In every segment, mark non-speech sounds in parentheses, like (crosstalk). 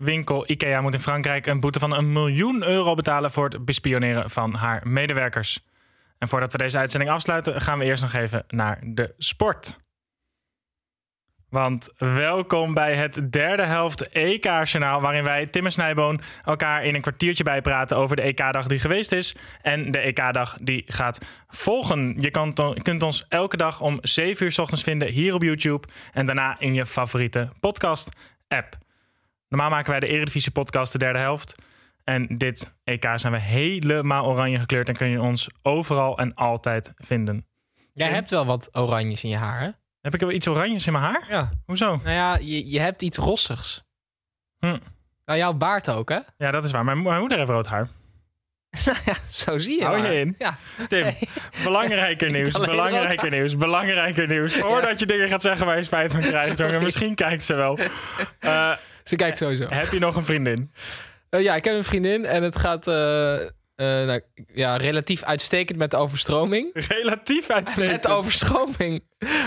Woonwinkel IKEA moet in Frankrijk een boete van een miljoen euro betalen voor het bespioneren van haar medewerkers. En voordat we deze uitzending afsluiten, gaan we eerst nog even naar de sport. Want welkom bij het derde helft EK-journaal... waarin wij, Tim en Snijboon, elkaar in een kwartiertje bijpraten... over de EK-dag die geweest is en de EK-dag die gaat volgen. Je kunt ons elke dag om 7 uur s ochtends vinden hier op YouTube... en daarna in je favoriete podcast-app. Normaal maken wij de Eredivisie-podcast de derde helft... En dit EK zijn we helemaal oranje gekleurd... en kun je ons overal en altijd vinden. Jij hebt wel wat oranjes in je haar, hè? Heb ik wel iets oranjes in mijn haar? Ja. Hoezo? Nou ja, je, je hebt iets rossigs. Hm. Nou, jouw baard ook, hè? Ja, dat is waar. Mijn, mijn moeder heeft rood haar. (laughs) ja, zo zie je Hou je maar. in. Ja. Tim, belangrijker (laughs) nieuws, belangrijker nieuws, belangrijker nieuws. Voordat je dingen gaat zeggen waar je spijt van krijgt, (laughs) jongen. Misschien kijkt ze wel. Eh, Ze kijkt sowieso. heb je nog een vriendin? Eh, ja, ik heb een vriendin en het gaat eh, eh, nou, ja, relatief uitstekend met de overstroming. (laughs) Relatief Met uitstekend. de overstroming.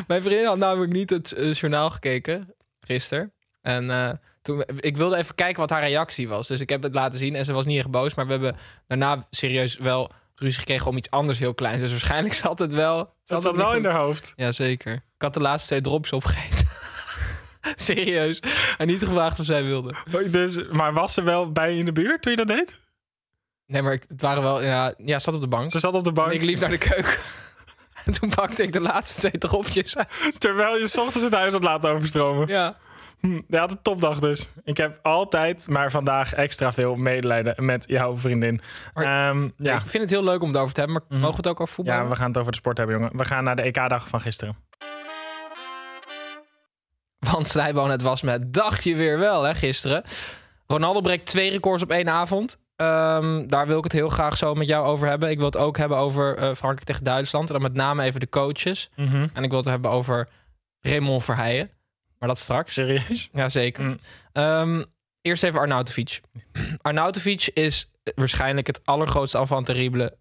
Mijn vriendin had namelijk niet het journaal gekeken gisteren. En toen, ik wilde even kijken wat haar reactie was. Dus ik heb het laten zien en ze was niet erg boos. Maar we hebben daarna serieus wel ruzie gekregen om iets anders heel kleins. Dus waarschijnlijk (laughs) zat het wel... Dat zat het wel in haar hoofd. Ja, zeker. Ik had de laatste twee drops opgegeten. (laughs) Serieus. En niet gevraagd of zij wilde. Dus, maar was ze wel bij je in de buurt toen je dat deed? Nee, maar ik- het waren wel... Ja, ja zat op de bank. Ze zat op de En bank ik liep naar de keuken. (laughs) En toen pakte ik de laatste twee dropjes uit. terwijl je 's ochtends het huis had laten overstromen. Ja. Hm, Je had een topdag dus. Ik heb altijd, maar vandaag extra veel medelijden met jouw vriendin. Maar- Ehm, ja. Ik vind het heel leuk om het over te hebben. Maar Mhm. mogen we het ook over voetbal? ja, we gaan het over de sport hebben, jongen. We gaan naar de EK-dag van gisteren. Snijboon, het was met dacht je weer wel, hè, gisteren. Ronaldo breekt twee records op één avond. Ehm, daar wil ik het heel graag zo met jou over hebben. Ik wil het ook hebben over eh, Frankrijk tegen Duitsland. En dan met name even de coaches. Mhm. En ik wil het hebben over Raymond Verheijen. Maar dat straks. Serieus? Jazeker. Mm. Ehm, eerst even Arnautovic. (clears throat) Arnautovic is waarschijnlijk het allergrootste terrible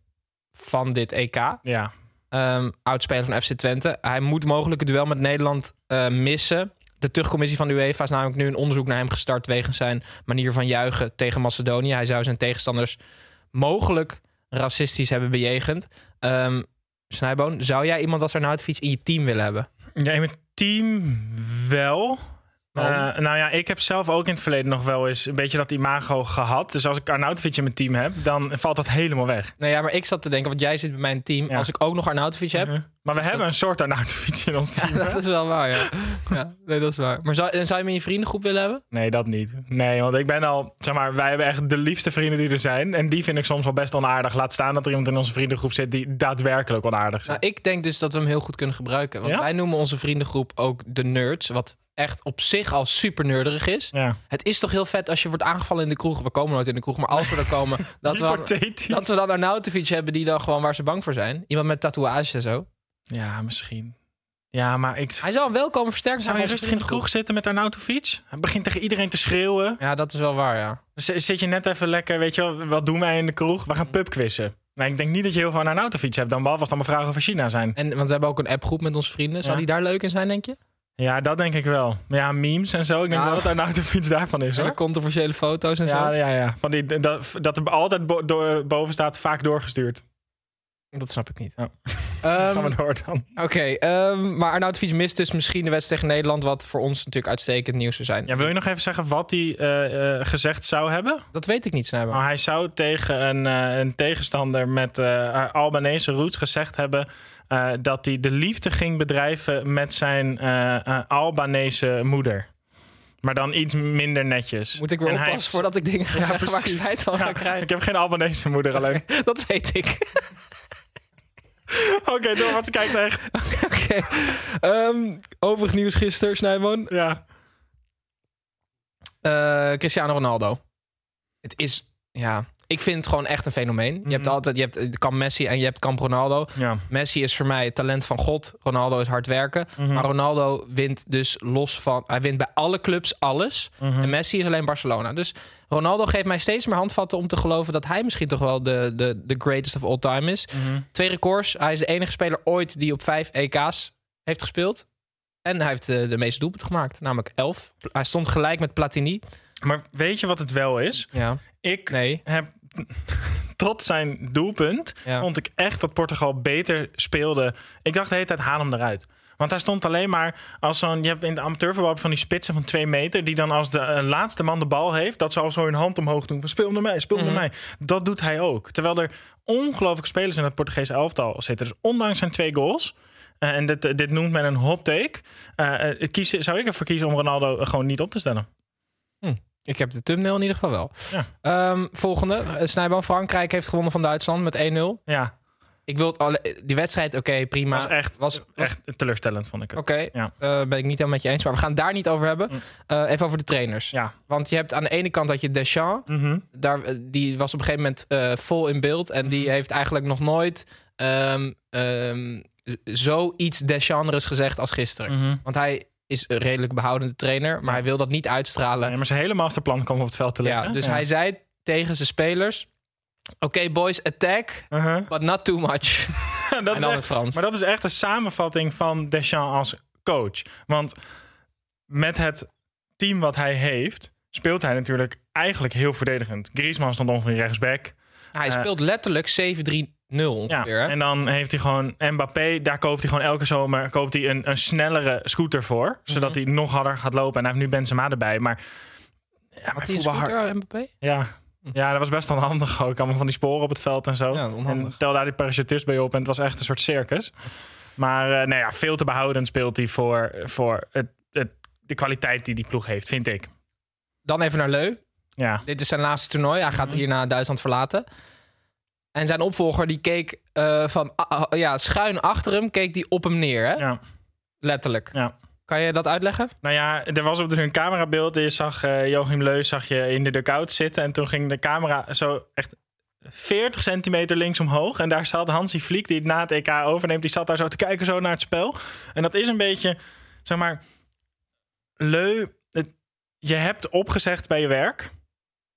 van dit EK. Ja. Ehm oudspeler van FC Twente. Hij moet mogelijk het duel met Nederland eh, missen. De terugcommissie van de UEFA is namelijk nu een onderzoek naar hem gestart... wegens zijn manier van juichen tegen Macedonië. Hij zou zijn tegenstanders mogelijk racistisch hebben bejegend. Ehm Snijboon, zou jij iemand als Arnautovic in je team willen hebben? Ja, in mijn team wel. Eh, nou ja, ik heb zelf ook in het verleden nog wel eens een beetje dat imago gehad. Dus als ik Arnautovic in mijn team heb, dan valt dat helemaal weg. Nou ja, maar ik zat te denken, want jij zit bij mijn team. Ja. Als ik ook nog Arnautovic heb, Uh-huh. Maar we hebben een soort Arnautovic in ons team. dat is wel waar, ja. ja. Nee, dat is waar. Maar zou, en zou je hem in je vriendengroep willen hebben? Nee, dat niet. Nee, want ik ben al, zeg maar, wij hebben echt de liefste vrienden die er zijn. En die vind ik soms wel best onaardig. Laat staan dat er iemand in onze vriendengroep zit die daadwerkelijk onaardig is. Nou, ik denk dus dat we hem heel goed kunnen gebruiken. Want Ja? wij noemen onze vriendengroep ook de nerds. Wat echt op zich al super nerderig is. Ja. Het is toch heel vet als je wordt aangevallen in de kroeg. We komen nooit in de kroeg, maar als we er komen... dat, (laughs) we dat we dan Arnautovic hebben die dan gewoon waar ze bang voor zijn. Iemand met tatoeages en zo. Ja, misschien. Ja, maar ik... Hij zou een welkome versterking zijn Zou je van rustig in de kroeg zitten met Arnautovic? Hij begint tegen iedereen te schreeuwen. Ja, dat is wel waar, ja. Z- Zit je net even lekker, weet je wel, wat doen wij in de kroeg? We gaan pubquizzen. Maar ik denk niet dat je heel veel aan Arnautovic hebt, dan behalve als allemaal vragen over China zijn. En, want we hebben ook een appgroep met onze vrienden. Zou Ja. die daar leuk in zijn, denk je? Ja, dat denk ik wel. Maar ja, memes en zo. Ik denk Ja. wel dat Arnautovic daarvan is, En de hoor. controversiële foto's en Ja, zo. ja, ja. Van die, dat, dat er altijd bo- door- boven staat, vaak doorgestuurd. Dat snap ik niet. Oh. Gaan we door dan. Oké, ehm, maar Arnoud Fiets mist dus misschien de wedstrijd tegen Nederland... wat voor ons natuurlijk uitstekend nieuws zou zijn. Ja, wil je nog even zeggen wat hij eh, eh, gezegd zou hebben? Dat weet ik niet, Snijboom. Nou, hij zou tegen een, eh, een tegenstander met Albanese roots gezegd hebben... dat hij de liefde ging bedrijven met zijn Albanese moeder. Maar dan iets minder netjes. Moet ik weer En oppassen heeft- voordat ik dingen ga Ja, zeggen (laughs) waar ik precies. spijt van Ja, ga krijgen? Ik heb geen Albanese moeder alleen. (laughs) Dat weet ik. (laughs) (laughs) Oké, door, wat ze kijkt echt. (laughs) Oké. Ehm, overig nieuws gisteren, Snijboon. Ja. Eh, Cristiano Ronaldo. Het is, ja, ik vind het gewoon echt een fenomeen. Je hebt Mhm. altijd, je hebt eh, kamp Messi en je hebt kamp Ronaldo. ja. Messi is voor mij het talent van God. Ronaldo is hard werken. Mhm. Maar Ronaldo wint dus los van, hij wint bij alle clubs alles. Mhm. En Messi is alleen Barcelona. Dus Ronaldo geeft mij steeds meer handvatten om te geloven dat hij misschien toch wel de, de, de greatest of all time is. Twee records. Hij is de enige speler ooit die op vijf EK's heeft gespeeld. En hij heeft eh, de meeste doelpunten gemaakt, namelijk elf. Hij stond gelijk met Platini. Maar weet je wat het wel is? Ja, Ik nee. heb (laughs) tot zijn doelpunt Ja. vond ik echt dat Portugal beter speelde. Ik dacht de hele tijd, haal hem eruit. Want hij stond alleen maar als zo'n... Je hebt in de amateurvoetbal van die spitsen van twee meter... die dan als de eh, laatste man de bal heeft... dat ze al zo hun hand omhoog doen van speel naar mij, speel Mhm. naar mij. Dat doet hij ook. Terwijl er ongelooflijke spelers in het Portugese elftal zitten. Dus ondanks zijn twee goals... eh, en dit, dit noemt men een hot take. kiezen, zou ik ervoor kiezen om Ronaldo gewoon niet op te stellen? Ik heb de thumbnail in ieder geval wel. Ja. Ehm, volgende. Eh, Snijboom Frankrijk heeft gewonnen van Duitsland met 1-0. Ja, Ik wil alle, die wedstrijd, oké, prima. was echt, was, was- echt teleurstellend, vond ik het. Oké, Ja. eh, ben ik niet helemaal met je eens. Maar we gaan het daar niet over hebben. Mm. Eh, even over de trainers. Ja. Want je hebt aan de ene kant dat je Deschamps. Mhm. Daar, die was op een gegeven moment vol in beeld. En die heeft eigenlijk nog nooit ehm ehm, zoiets Deschamps gezegd als gisteren. Mhm. Want hij is een redelijk behoudende trainer. Maar hij wil dat niet uitstralen. Nee, maar zijn hele masterplan kwam op het veld te liggen. ja, dus hij zei tegen zijn spelers... Oké, boys, attack, Uh-huh. but not too much. (laughs) dat en is echt, het Frans. maar dat is echt een samenvatting van Deschamps als coach. Want met het team wat hij heeft... speelt hij natuurlijk eigenlijk heel verdedigend. Griezmann stond ongeveer rechtsback. hij eh, speelt letterlijk 7-3-0 ongeveer. Ja, hè? en dan heeft hij gewoon Mbappé. Daar koopt hij gewoon elke zomer koopt hij een, een snellere scooter voor. Zodat Mhm. hij nog harder gaat lopen. En hij heeft nu Benzema erbij. Maar ja, maar hij een voetbal hard- scooter, Mbappé? Ja. ja, dat was best onhandig ook. Allemaal van die sporen op het veld en zo. Ja, onhandig. En tel daar die parachutist bij op en het was echt een soort circus. Maar eh nou ja, veel te behoudend speelt hij voor, voor het, het, de kwaliteit die die ploeg heeft, vind ik. Dan even naar Leu. Ja, Dit is zijn laatste toernooi. Hij gaat Mhm. hierna Duitsland verlaten. En zijn opvolger die keek eh, van ah, ah, ja, schuin achter hem, keek die op hem neer. Hè? ja, Letterlijk. ja. Kan je dat uitleggen? Nou ja, er was op dus een camerabeeld. Je zag eh Joachim Leus zag je in de dugout zitten. En toen ging de camera zo echt 40 centimeter links omhoog. En daar zat Hansi Vliek, die het na het EK overneemt. Die zat daar zo te kijken zo naar het spel. En dat is een beetje, zeg maar... Leu, het- je hebt opgezegd bij je werk.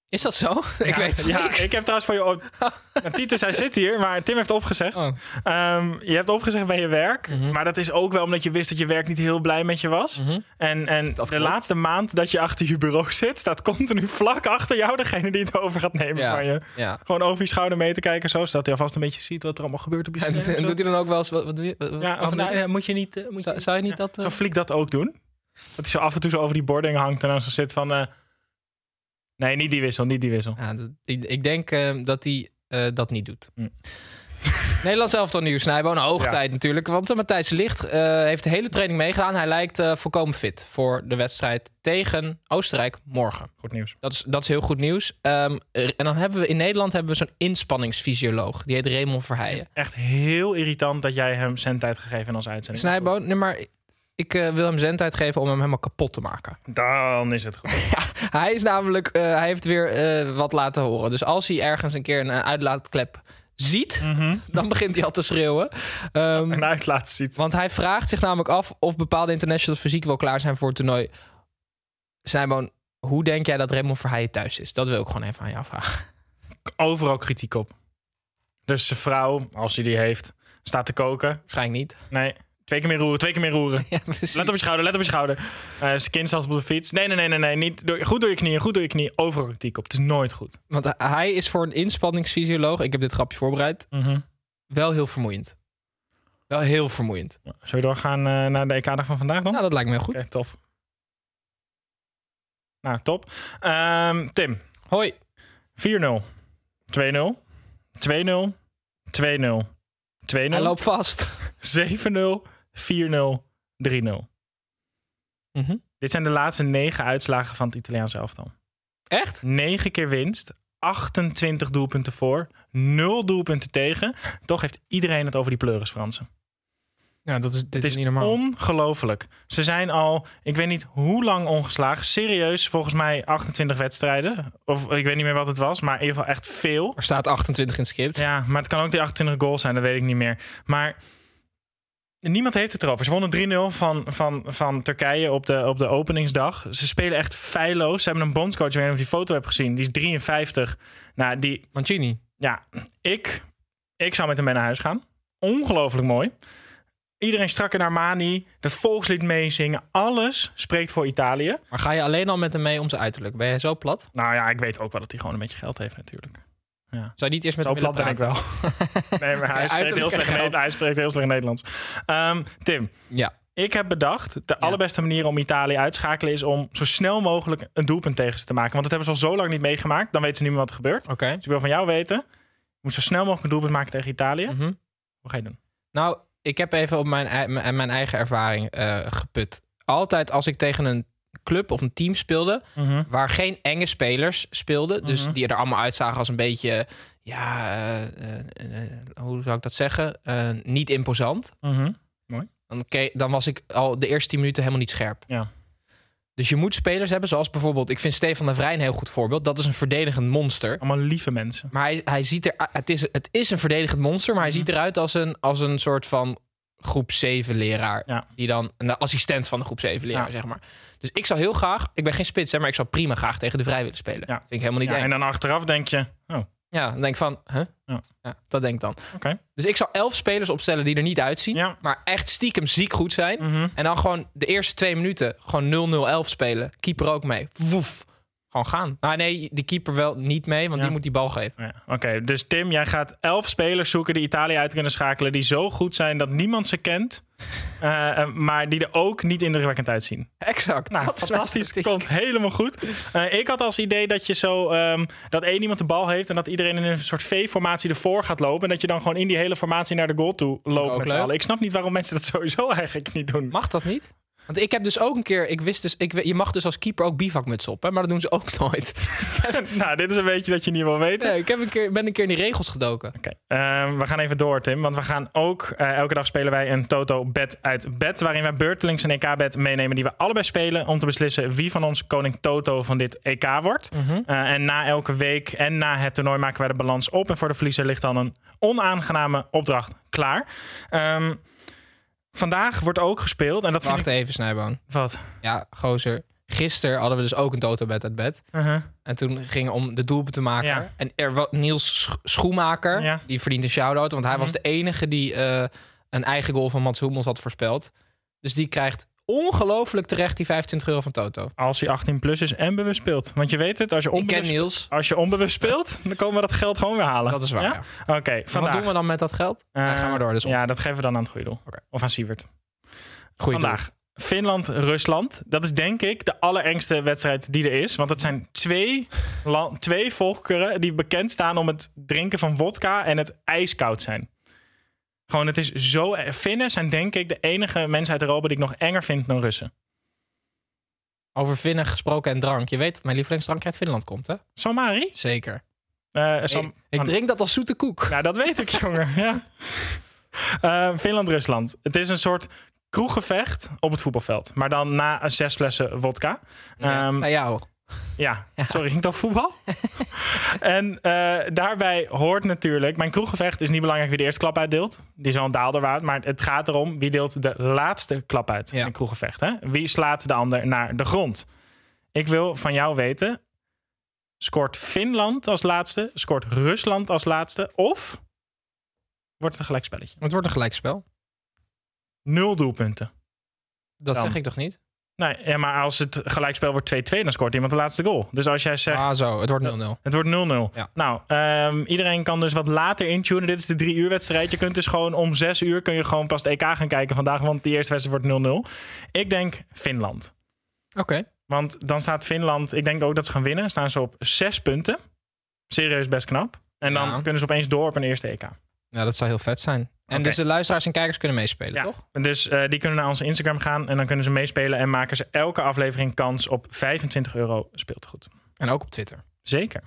Is dat zo? (laughs) ik Ja, weet het Ja, niks. ik heb trouwens voor je... Op... (laughs) Titus, hij zit hier, maar Tim heeft opgezegd. Oh. Ehm, je hebt opgezegd bij je werk. Mhm. Maar dat is ook wel omdat je wist dat je werk niet heel blij met je was. Mhm. En, en Dat de klopt. laatste maand dat je achter je bureau (laughs) zit, staat continu vlak achter jou degene die het over gaat nemen Ja. van je. Ja. Gewoon over je schouder mee te kijken, zo, zodat hij alvast een beetje ziet wat er allemaal gebeurt op je En, scherm. en doet hij dan ook wel eens... Wat, wat doe je? Wat- ja, wat of, doe nou, je? ja, moet je niet... eh, moet je, zou, zou je niet dat... eh, Zou Fliek dat ook doen? Dat hij zo af en toe zo over die boarding hangt en dan zo zit van... eh, nee, niet die wissel, niet die wissel. Ja, dat- ik, ik denk eh, dat hij eh, dat niet doet. Hm. (laughs) Nederlands elftal nieuws, Snijboon. Hoog Ja. tijd natuurlijk. Want uh, Matthijs Ligt eh, heeft de hele training meegedaan. Hij lijkt eh, volkomen fit voor de wedstrijd tegen Oostenrijk morgen. Goed nieuws. Dat is, dat is heel goed nieuws. Ehm, en dan hebben we in Nederland hebben we zo'n inspanningsfysioloog. Die heet Raymond Verheijen. Echt heel irritant dat jij hem zendtijd gegeven in onze uitzending. Snijboon, nee, maar ik eh, wil hem zendtijd geven om hem helemaal kapot te maken. Dan is het goed. (laughs) Hij is namelijk, eh, hij heeft weer eh, wat laten horen. Dus als hij ergens een keer een uitlaatklep ziet, Mhm. (laughs) dan begint hij al te schreeuwen. Ehm, Een uitlaat ziet. want hij vraagt zich namelijk af of bepaalde internationals fysiek wel klaar zijn voor het toernooi. Snijboon, hoe denk jij dat Raymond Verheijen thuis is? Dat wil ik gewoon even aan jou vragen. Overal kritiek op. Dus zijn vrouw, als hij die heeft, staat te koken. Waarschijnlijk niet. Nee, twee keer meer roeren, twee keer meer roeren. (laughs) Ja. Let op je schouder, let op je schouder. Eh, zijn kind staat op de fiets. Nee, nee, nee, nee, nee. Niet door, goed door je knieën, goed door je knieën. Overal kritiek op. Het is nooit goed. Want hij is voor een inspanningsfysioloog, ik heb dit grapje voorbereid, wel heel vermoeiend. Wel heel vermoeiend. Zullen we doorgaan eh, naar de EK-dag van vandaag dan? Nou, dat lijkt me heel goed. Oké, top. Nou, top. Ehm, Tim, Hoi. 4-0. 2-0. 2-0. 2-0. 2-0. Hij loopt vast. (laughs) 7-0. 4-0. 3-0. Mhm. Dit zijn de laatste negen uitslagen van het Italiaanse elftal. Echt? 9 keer winst. 28 doelpunten voor. 0 doelpunten tegen. Toch heeft iedereen het over die pleuris Fransen. Ja, dat is, dit is is niet normaal. ongelooflijk. Ze zijn al, ik weet niet hoe lang ongeslagen. Serieus, volgens mij 28 wedstrijden. Of ik weet niet meer wat het was, maar in ieder geval echt veel. Er staat 28 in het script. Ja, maar het kan ook die 28 goals zijn, dat weet ik niet meer. Maar niemand heeft het erover. Ze wonnen 3-0 van, van, van Turkije op de, op de openingsdag. Ze spelen echt feilloos. Ze hebben een bondscoach, ik weet niet of je die foto hebt gezien. Die is 53. Nou, die, Mancini. ja, ik, ik zou met hem mee naar huis gaan. Ongelooflijk mooi. Iedereen strak in Armani, dat volkslied meezingen. Alles spreekt voor Italië. Maar ga je alleen al met hem mee om zijn uiterlijk? Ben je zo plat? Nou ja, ik weet ook wel dat hij gewoon een beetje geld heeft natuurlijk. Zou je niet eerst met Zo plat ben ik wel. nee, maar (laughs) hij, Ja, spreekt heel slecht hij spreekt heel slecht Nederlands. Ehm, Tim, Ja. ik heb bedacht... de allerbeste manier om Italië uit te schakelen... is om zo snel mogelijk een doelpunt tegen ze te maken. Want dat hebben ze al zo lang niet meegemaakt. Dan weten ze niet meer wat er gebeurt. Oké. Dus ik wil van jou weten... je moet zo snel mogelijk een doelpunt maken tegen Italië. Mhm. Wat ga je doen? Nou, ik heb even op mijn, mijn mijn eigen ervaring eh, geput. Altijd als ik tegen een club of een team speelde... waar geen enge spelers speelden... dus Mhm. die er allemaal uitzagen als een beetje... ja, eh, eh, eh, hoe zou ik dat zeggen? Niet imposant. Mhm. Dan, ke- dan was ik al de eerste 10 minuten helemaal niet scherp. Ja. Dus je moet spelers hebben, zoals bijvoorbeeld... ik vind Stefan de Vrij een heel goed voorbeeld. Dat is een verdedigend monster. Allemaal lieve mensen. Maar hij, hij ziet er... Het is, het is een verdedigend monster, maar hij Mhm. ziet eruit als een, als een soort van groep 7 leraar. Ja. Die dan een assistent van de groep 7 leraar, Ja. zeg maar. Dus ik zou heel graag... Ik ben geen spits, hè, maar ik zou prima graag tegen de Vrij willen spelen. Ja. Vind ik helemaal niet Ja, eng. en dan achteraf denk je... Oh, Ja, dan denk ik van... Huh? Ja. dat denk ik dan. oké. Dus ik zou elf spelers opstellen die er niet uitzien. Maar echt stiekem ziek goed zijn. Mhm. En dan gewoon de eerste twee minuten gewoon 0-0-11 spelen. Keeper ook mee. Woef. Gewoon gaan. Nou nee, die keeper wel niet mee, want Ja. die moet die bal geven. Ja, Oké, dus Tim, jij gaat elf spelers zoeken die Italië uit kunnen schakelen. Die zo goed zijn dat niemand ze kent. (laughs) eh, eh, maar die er ook niet indrukwekkend uitzien. Exact. Nou, Dat fantastisch. Komt helemaal goed. Eh, ik had als idee dat je zo... ehm, dat één iemand de bal heeft... en dat iedereen in een soort V-formatie ervoor gaat lopen... en dat je dan gewoon in die hele formatie naar de goal toe loopt met z'n leuk. allen. Ik snap niet waarom mensen dat sowieso (laughs) eigenlijk niet doen. Mag dat niet? Want ik heb dus ook een keer, ik wist dus, ik, je mag dus als keeper ook bivakmuts op, hè, maar dat doen ze ook (laughs) nooit. (laughs) nou, dit is een beetje dat je niet wil weten. Nee, ik heb een keer, ben een keer in die regels gedoken. Oké, ehm, we gaan even door, Tim. Want we gaan ook... eh, elke dag spelen wij een Toto-bed uit bed... waarin wij beurtelings een EK-bed meenemen... die we allebei spelen... om te beslissen wie van ons koning Toto van dit EK wordt. Eh, en na elke week en na het toernooi maken wij de balans op... en voor de verliezer ligt dan een onaangename opdracht klaar. Ehm, vandaag wordt ook gespeeld... en dat vind Wacht ik... even, Snijboon. Wat? Ja, gozer. Gisteren hadden we dus ook een totobed uit bed. Uh-huh. En toen ging het om de doelpunt te maken. Ja. En er was Niels Sch- Schoenmaker, Ja. die verdient een shout-out. Want hij was Mhm. de enige die eh, een eigen goal van Mats Hummels had voorspeld. Dus die krijgt ongelooflijk terecht die 25 euro van Toto. Als hij 18 plus is en bewust speelt. Want je weet het, als je onbewust, als je onbewust speelt... dan komen we dat geld gewoon weer halen. Dat is waar, Ja? ja. Oké, Wat vandaag. doen we dan met dat geld? Eh, Ja, ga maar door, dus ja, dat geven we dan aan het goede doel. Of aan Sievert. Goeie Vandaag. Finland-Rusland. Dat is denk ik de allerengste wedstrijd die er is. Want het zijn twee, lan- twee volkeren die bekend staan om het drinken van vodka en het ijskoud zijn. Gewoon, het is zo... Finnen zijn denk ik de enige mensen uit Europa die ik nog enger vind dan Russen. Over Finnen gesproken en drank. Je weet dat mijn lievelingsdrank uit Finland komt, hè? Samari? Zeker. Eh, Sam- ik, ik drink dat als zoete koek. Nou, dat weet ik, (laughs) jongen. Ja. Eh, Finland-Rusland. Het is een soort kroeggevecht op het voetbalveld. Maar dan na zes flessen vodka. Ja, Ehm, bij jou. Ja, sorry, ging over voetbal? (laughs) en eh, daarbij hoort natuurlijk... Mijn kroeggevecht is niet belangrijk wie de eerste klap uitdeelt. Die is wel een daalder waard. Maar het gaat erom wie deelt de laatste klap uit Ja. in een kroeggevecht. Hè? Wie slaat de ander naar de grond? Ik wil van jou weten... Scoort Finland als laatste? Scoort Rusland als laatste? Of wordt het een gelijkspelletje? Het wordt een gelijkspel. Nul doelpunten. Dat Dan. zeg ik toch niet? Nee, ja, maar als het gelijkspel wordt 2-2, dan scoort iemand de laatste goal. Dus als jij zegt, Ah, zo. Het wordt 0-0. het wordt 0-0. Ja. Nou, ehm, iedereen kan dus wat later intunen. Dit is de drie uur wedstrijd. Je kunt dus gewoon om zes uur kun je gewoon pas het EK gaan kijken vandaag. Want die eerste wedstrijd wordt 0-0. Ik denk Finland. Oké. Want dan staat Finland, ik denk ook dat ze gaan winnen. Staan ze op zes punten. Serieus best knap. En dan Ja. kunnen ze opeens door op een eerste EK. Ja, dat zou heel vet zijn. En dus de luisteraars en kijkers kunnen meespelen, Ja, toch? dus eh, die kunnen naar onze Instagram gaan en dan kunnen ze meespelen en maken ze elke aflevering kans op 25 euro speeltegoed. En ook op Twitter. Zeker.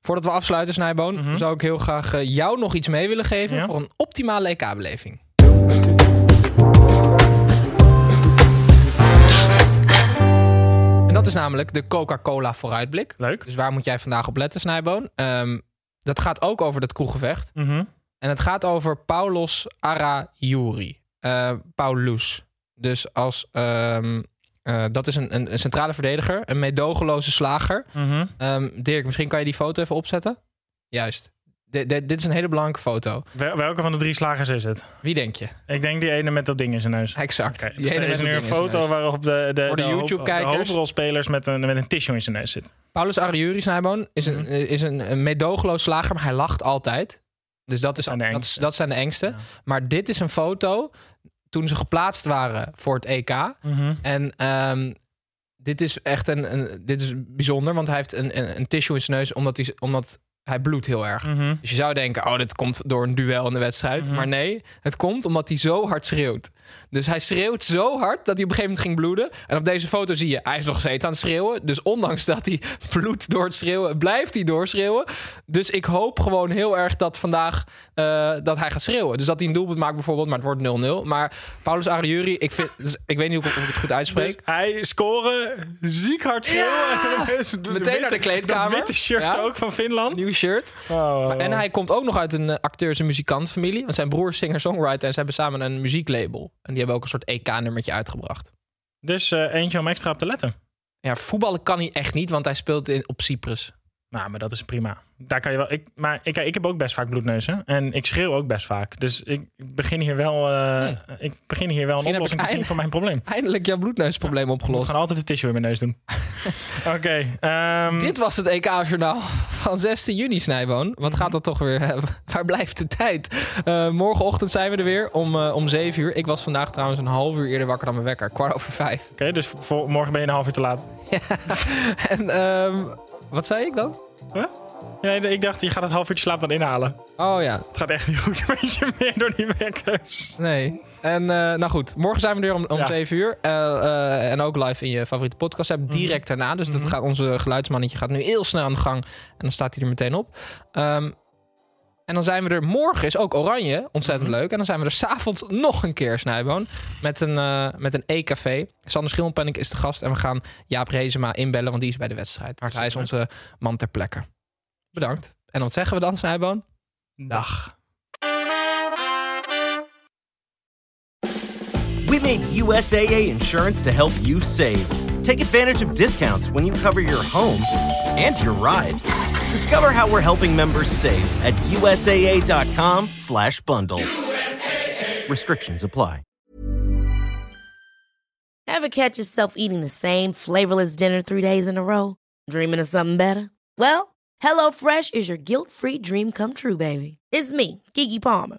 Voordat we afsluiten, Snijboon, Mhm. zou ik heel graag eh, jou nog iets mee willen geven Ja? voor een optimale EK-beleving. En dat is namelijk de Coca-Cola vooruitblik. Leuk. Dus waar moet jij vandaag op letten, Snijboon? Ehm, dat gaat ook over dat kroeggevecht. Mhm. En het gaat over Paulos Arayouri. Eh Paulus. Dus als... ehm, eh, dat is een, een, een centrale verdediger. Een meedogenloze slager. Mhm. Ehm, Dirk, misschien kan je die foto even opzetten? Juist. Dit is een hele belangrijke foto. Wel- welke van de drie slagers is het? Wie denk je? Ik denk die ene met dat ding in zijn neus. Exact. Die dus ene er is nu een foto waarop de, de, Voor de YouTube-kijkers. de hoofdrolspelers met een, met een tissue in zijn neus zit. Paulus Arayouri, Snijboon, is, een, Mhm. is een, een meedogenloos slager, maar hij lacht altijd. Dus dat, is, zijn de dat, dat zijn de engste. Ja. Maar dit is een foto toen ze geplaatst waren voor het EK. En ehm, dit is echt een, een, dit is bijzonder, want hij heeft een, een, een tissue in zijn neus omdat hij, omdat hij bloedt heel erg. Mhm. Dus je zou denken, oh, dit komt door een duel in de wedstrijd. Mhm. Maar nee, het komt omdat hij zo hard schreeuwt. Dus hij schreeuwt zo hard dat hij op een gegeven moment ging bloeden. En op deze foto zie je, hij is nog steeds aan het schreeuwen. Dus ondanks dat hij (laughs) bloedt door het schreeuwen, blijft hij doorschreeuwen. Dus ik hoop gewoon heel erg dat vandaag eh, dat hij gaat schreeuwen. Dus dat hij een doelpunt maakt bijvoorbeeld, maar het wordt 0-0. Maar Paulus Ariuri, ik, vind, dus ik weet niet of, ik het goed uitspreek. Dus hij scoren, ziek hard schreeuwen. (laughs) Meteen naar de kleedkamer. Dat witte shirt Ja. ook van Finland. Nieuw shirt. Oh. En hij komt ook nog uit een eh, acteurs- en muzikantfamilie. Want zijn broer is singer-songwriter en ze hebben samen een muzieklabel. En die hebben ook een soort EK-nummertje uitgebracht. Dus eh, eentje om extra op te letten. Ja, voetballen kan hij echt niet, want hij speelt in, op Cyprus. Nou, maar dat is prima. Daar kan je wel. Ik, maar ik, ik heb ook best vaak bloedneuzen. En ik schreeuw ook best vaak. Dus ik begin hier wel, eh, ik begin hier wel een Misschien oplossing ik te zien voor mijn probleem. Eindelijk jouw bloedneusprobleem Ik opgelost. gewoon altijd een tissue in mijn neus doen. (laughs) Oké. ehm, Dit was het EK-journaal van 16 juni, Snijboon. Wat gaat dat toch weer? eh, (laughs) Waar blijft de tijd? Eh, morgenochtend zijn we er weer om, eh, om 7 uur. Ik was vandaag trouwens een half uur eerder wakker dan mijn wekker. Kwart over vijf. Oké, dus voor, morgen ben je een half uur te laat. (laughs) En ehm, wat zei ik dan? Ja, ik dacht, je gaat het half uurtje slaap dan inhalen. Oh ja, Het gaat echt niet goed met je meer door die wekkers. Nee. En eh, nou goed, morgen zijn we er om, om Ja. 7 uur. Eh, eh, en ook live in je favoriete podcast app. Direct daarna. Dus dat Mhm. gaat, onze geluidsmannetje gaat nu heel snel aan de gang. En dan staat hij er meteen op. Ehm, en dan zijn we er morgen, is ook Oranje. Ontzettend Mhm. leuk. En dan zijn we er s'avonds nog een keer, Snijboon. Met een, met een E-café. Sander Schimmelpenninck is de gast. En we gaan Jaap Rezema inbellen, want die is bij de wedstrijd. Dus hij is onze man ter plekke. Bedankt. En wat zeggen we dan, Snijboon? Dag. We made USAA insurance to help you save. Take advantage of discounts when you cover your home and your ride. Discover how we're helping members save at USAA.com/bundle. Restrictions apply. Ever catch yourself eating the same flavorless dinner three days in a row? Dreaming of something better? Well, HelloFresh is your guilt-free dream come true, baby. It's me, Kiki Palmer.